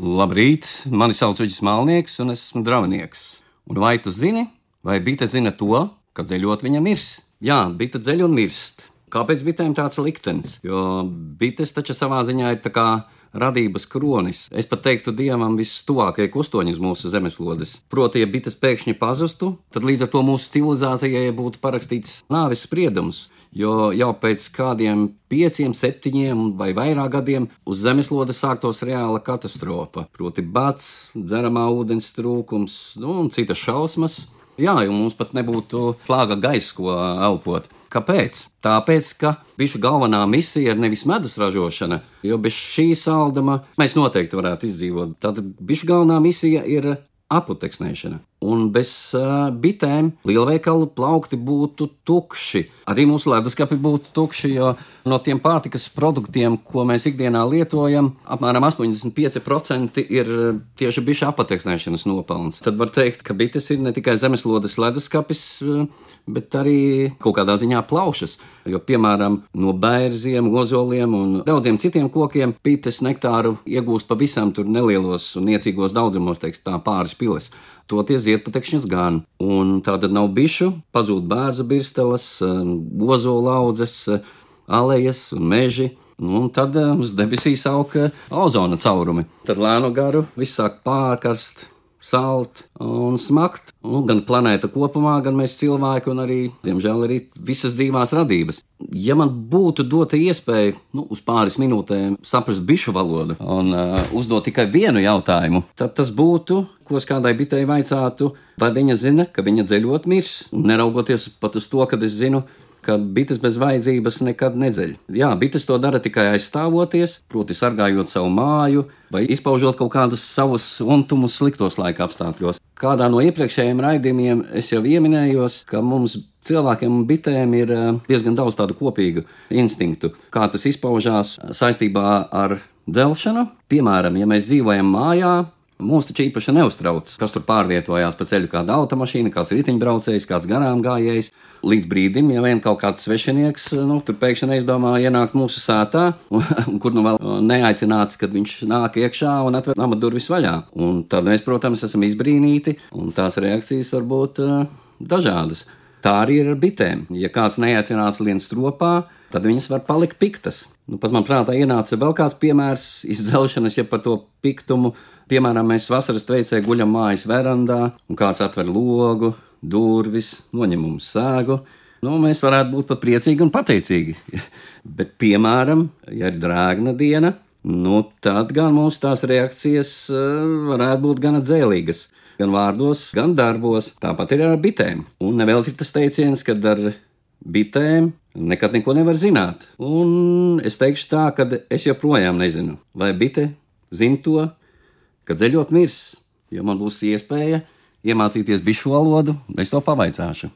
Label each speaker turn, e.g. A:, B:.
A: Labrīt, mani sauc Uģis Malnieks, un es esmu draunieks. Un vai tu zini, vai bite zina to, ka dzeļot viņa mirs? Jā, bite dzeļ un mirst. Kāpēc bitēm tāds liktenis? Jo bites taču savā ziņā ir tā kā radības kronis. Es pat teiktu, dievam vistuvākie kustoņi uz mūsu zemeslodes. Proti, ja bites pēkšņi pazustu, tad līdz ar to mūsu civilizācijai būtu parakstīts nāves spriedums. Jo jau pēc kādiem pieciem, septiņiem vai vairāk gadiem uz zemeslodes sāktos reāla katastrofa. Proti, bats, dzeramā ūdens trūkums nu, un citas šausmas. Jā, jo mums pat nebūtu slāga gaisa, ko elpot. Kāpēc? Tāpēc, ka bišu galvenā misija ir nevis medus ražošana, jo bez šī salduma mēs noteikti varētu izdzīvot. Tātad bišu galvenā misija ir aputeksnēšana. Un bez uh, bitēm lielveikalu plaukti būtu tukši. Arī mūsu leduskapi būtu tukši, jo no tiem pārtikas produktiem, ko mēs ikdienā lietojam, apmēram 85% ir tieši bišu apateksnēšanas nopelns. Tad var teikt, ka bites ir ne tikai zemeslodes leduskapis, bet arī kaut kādā ziņā plaušas. Jo, piemēram, no bērziem, ozoliem un daudziem citiem kokiem bites nektāru iegūst pavisam nelielos un niecīgos daudzumos, teiksim, pāris piles. Toties ziedputekšņus gan. Un tā tad nav bišu, pazūd bērnu birsteles, ozola audzes, alejas un meži. Nu, un tad uz debesīs auga ozona caurumi. Tad lēnu garu viss sāk pārkarst, salt un smakt. Nu, gan planēta kopumā, gan mēs cilvēki, un arī, diemžēl, arī visas dzīvās radības. Ja man būtu dota iespēja nu, uz pāris minūtēm saprast bišu valodu un uh, uzdot tikai vienu jautājumu, tad tas būtu, ko es kādai bitei vaicātu, vai viņa zina, ka viņa dzeļot mirs, neraugoties pat uz to, ka es zinu, ka bites bez vajadzības nekad nedzeļ. Jā, bites to dara tikai aizstāvoties, proti, sargājot savu māju vai izpaužot kaut kādus savus untumus sliktos laika apstākļos. Kādā no iepriekšējiem raidījumiem es jau pieminējos, ka mums cilvēkiem un bitēm ir eh, diezgan daudz tādu kopīgu instinktu, kā tas izpaužās saistībā ar dzelšanu. Piemēram, ja mēs dzīvojam mājā, Mūs taču īpaši neuztrauc, kas tur pārvietojās pa ceļu, kāda automašīna, kāds riteņbraucējs, kāds garām gājējs. Līdz brīdim, ja vien kaut kāds svešinieks, nu, tur pēkšņi neizdomā ienākt mūsu sētā, un, kur nu vēl neaicināts, kad viņš nāk iekšā un atver nama durvis vaļā. Un tad mēs, protams, esam izbrīnīti, un tās reakcijas var būt uh, dažādas. Tā arī ir ar bitēm. Ja kāds neaicināts lien stropā, tad viņas var palikt piktas. Nu, pat man prātā ienāca vēl kāds piemērs izcelšanas, ja par to piktumu Piemēram, mēs vasaras veicē guļam mājas verandā, un kāds atver logu, durvis, noņem mums sēgu. Nu, mēs varētu būt pat priecīgi un pateicīgi. Bet, piemēram, ja ir drēgna diena, nu, tad gan mūsu tās reakcijas uh, varētu būt gana dzēlīgas. Gan vārdos, gan darbos. Tāpat ir ar bitēm. Un nevēl ir tas teiciens, ka ar bitēm nekad neko nevar zināt. Un es teikšu tā, ka es joprojām nezinu, vai bite zina to, ka dzeļot mirs, ja man būs iespēja iemācīties bišu valodu, es to pavaicāšu.